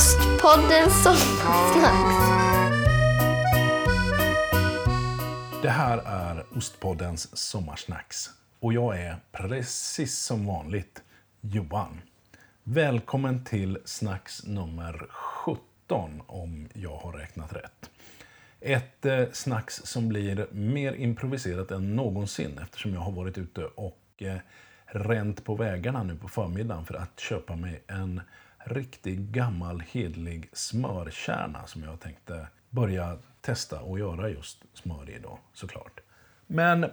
Ostpodden Sommarsnacks. Det här är Ostpoddens sommarsnacks. Och jag är precis som vanligt Johan. Välkommen till snacks nummer 17 om jag har räknat rätt. Ett eh, snacks som blir mer improviserat än någonsin eftersom jag har varit ute och eh, ränt på vägarna nu på förmiddagen för att köpa mig en riktig gammal hedlig smörkärna som jag tänkte börja testa och göra just smör i idag såklart. Men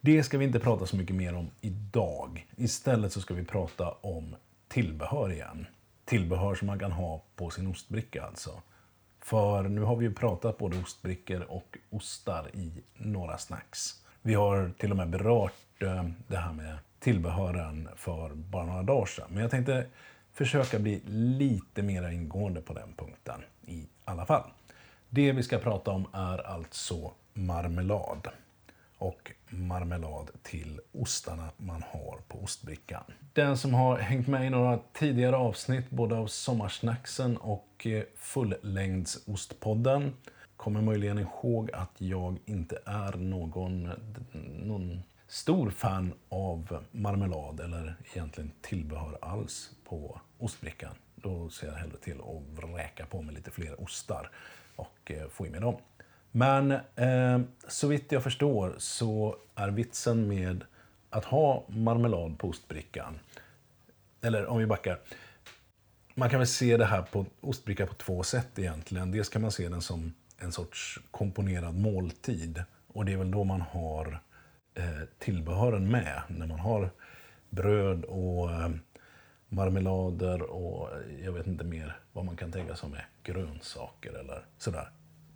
det ska vi inte prata så mycket mer om idag. Istället så ska vi prata om tillbehör igen. Tillbehör som man kan ha på sin ostbricka alltså. För nu har vi ju pratat både ostbrickor och ostar i några snacks. Vi har till och med berört eh, det här med tillbehören för bara några dagar sedan. Men jag tänkte försöka bli lite mer ingående på den punkten i alla fall. Det vi ska prata om är alltså marmelad. Och marmelad till ostarna man har på ostbrickan. Den som har hängt med i några tidigare avsnitt både av Sommarsnacksen och eh, Fullängdsostpodden kommer möjligen ihåg att jag inte är någon, någon stor fan av marmelad eller egentligen tillbehör alls på ostbrickan. Då ser jag hellre till att vräka på mig lite fler ostar och eh, få i mig dem. Men eh, så vitt jag förstår så är vitsen med att ha marmelad på ostbrickan, eller om vi backar, man kan väl se det här på ostbricka på två sätt egentligen. Dels kan man se den som en sorts komponerad måltid och det är väl då man har eh, Eh, tillbehören med. När man har bröd och eh, marmelader och eh, jag vet inte mer vad man kan tänka sig med grönsaker eller sådär.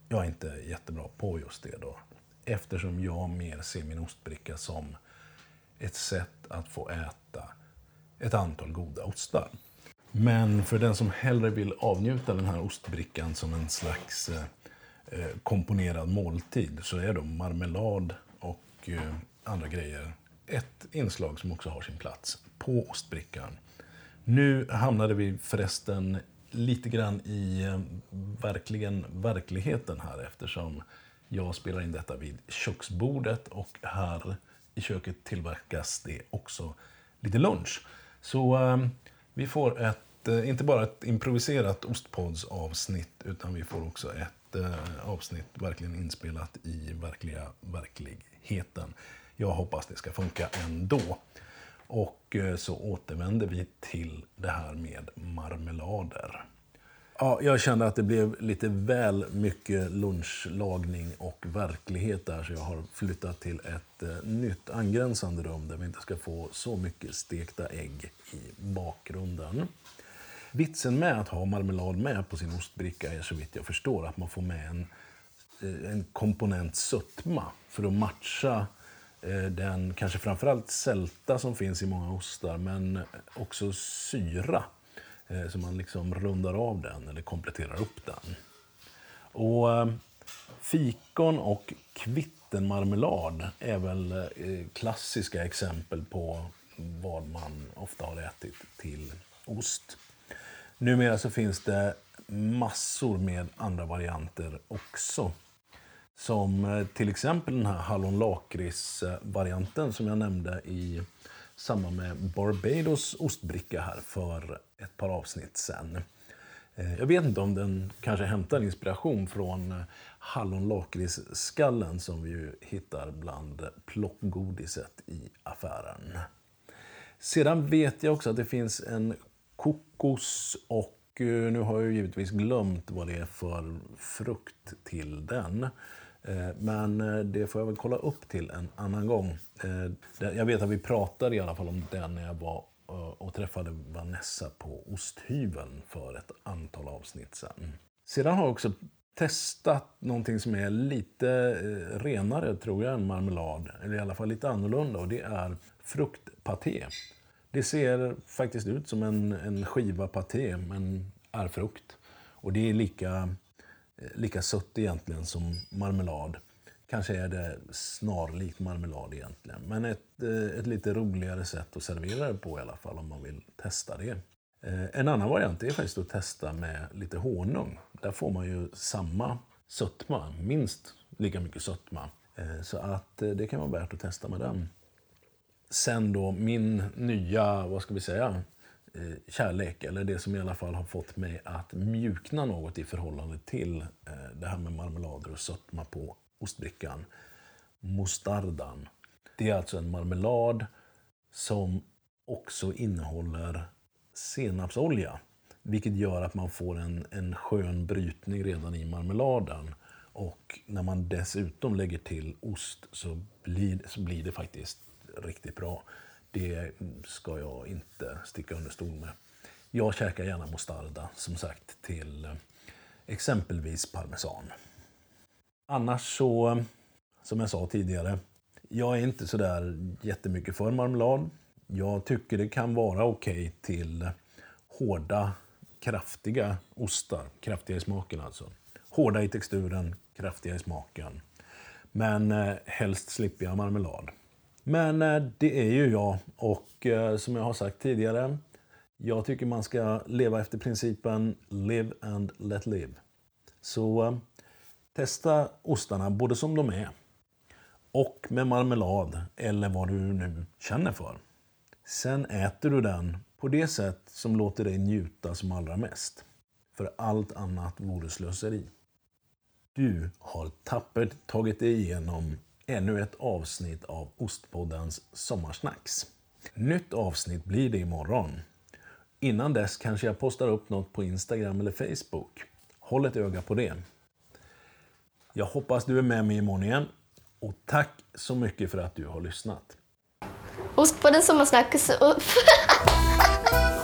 Jag är inte jättebra på just det då. Eftersom jag mer ser min ostbricka som ett sätt att få äta ett antal goda ostar. Men för den som hellre vill avnjuta den här ostbrickan som en slags eh komponerad måltid så är då marmelad och eh, andra grejer ett inslag som också har sin plats på ostbrickan. Nu hamnade vi förresten lite grann i eh, verkligen verkligheten här eftersom jag spelar in detta vid köksbordet och här i köket tillverkas det också lite lunch. Så eh, vi får ett, eh, inte bara ett improviserat ostpods-avsnitt utan vi får också ett eh, avsnitt verkligen inspelat i verkliga verkligheten. Jag hoppas det ska funka ändå. Och eh, så återvänder vi till det här med marmelader. Ja, jag kände att det blev lite väl mycket lunchlagning och verklighet där så jag har flyttat till ett eh, nytt angränsande rum där vi inte ska få så mycket stekta ägg i bakgrunden. Vitsen med att ha marmelad med på sin ostbricka är så vitt jag förstår att man får med en, eh, en komponent sötma för att matcha Eh, Eh, den kanske framförallt sälta som finns i många ostar, men också syra. Eh, så man liksom rundar av den eller kompletterar upp den. Och eh, fikon och kvittenmarmelad är väl klassiska exempel på vad man ofta har ätit till ost. Numera så finns det massor med andra varianter också. Som eh, till exempel den här hallon-lakrits-varianten som jag nämnde i samband med Barbados ostbricka här för ett par avsnitt sen. Eh, jag vet inte om den kanske hämtar inspiration från hallonlakritsskallen hallon skallen som vi ju hittar bland plockgodiset i affären. Sedan vet jag också att det finns en kokos och nu har jag givetvis glömt vad det är för frukt till den. Eh, men eh, det får jag väl kolla upp till en annan gång. Eh, jag vet att vi pratade i alla fall om den när jag var och träffade Vanessa på Osthyveln för ett antal avsnitt sen. Sedan har jag också testat någonting som är lite renare, tror jag, än marmelad. Eller i alla fall lite annorlunda och det är fruktpaté. Det ser faktiskt ut som en, en skiva paté, men är frukt. Och det är lika lika sött egentligen som marmelad. Kanske är det snarlikt marmelad egentligen. Men ett, eh, ett lite roligare sätt att servera det på i alla fall om man vill testa det. Eh, en annan variant är faktiskt att testa med lite honung. Där får man ju samma sötma, minst lika mycket sötma. Eh, så att det kan vara värt att testa med den. Sen då min nya, vad ska vi säga, Eh, kärlek, eller det som i alla fall har fått mig att mjukna något i förhållande till eh, det här med marmelader och sötma på ostbrickan. Mostardan. Det är alltså en marmelad som också innehåller senapsolja. Vilket gör att man får en, en skön brytning redan i marmeladen. Och när man dessutom lägger till ost så blir, så blir det faktiskt riktigt bra. Det ska jag inte sticka under stol med. Jag käkar gärna mostarda, som sagt, till eh, exempelvis parmesan. Annars så, som jag sa tidigare, jag är inte sådär jättemycket för marmelad. Jag tycker det kan vara okej okay till hårda, kraftiga ostar. Kraftiga i smaken alltså. Hårda i texturen, kraftiga i smaken. Men eh, helst slipper jag marmelad. Men eh, det är ju jag och eh, som jag har sagt tidigare, jag tycker man ska leva efter principen live and let live. Så eh, testa ostarna både som de är och med marmelad eller vad du nu känner för. Sen äter du den på det sätt som låter dig njuta som allra mest. För allt annat vore slöseri. Du har tappert tagit dig igenom ännu ett avsnitt av Ostpoddens Sommarsnacks. Nytt avsnitt blir det imorgon. Innan dess kanske jag postar upp något på Instagram eller Facebook. Håll ett öga på det. Jag hoppas du är med mig imorgon igen. Och tack så mycket för att du har lyssnat. Ostpodden Sommarsnacks...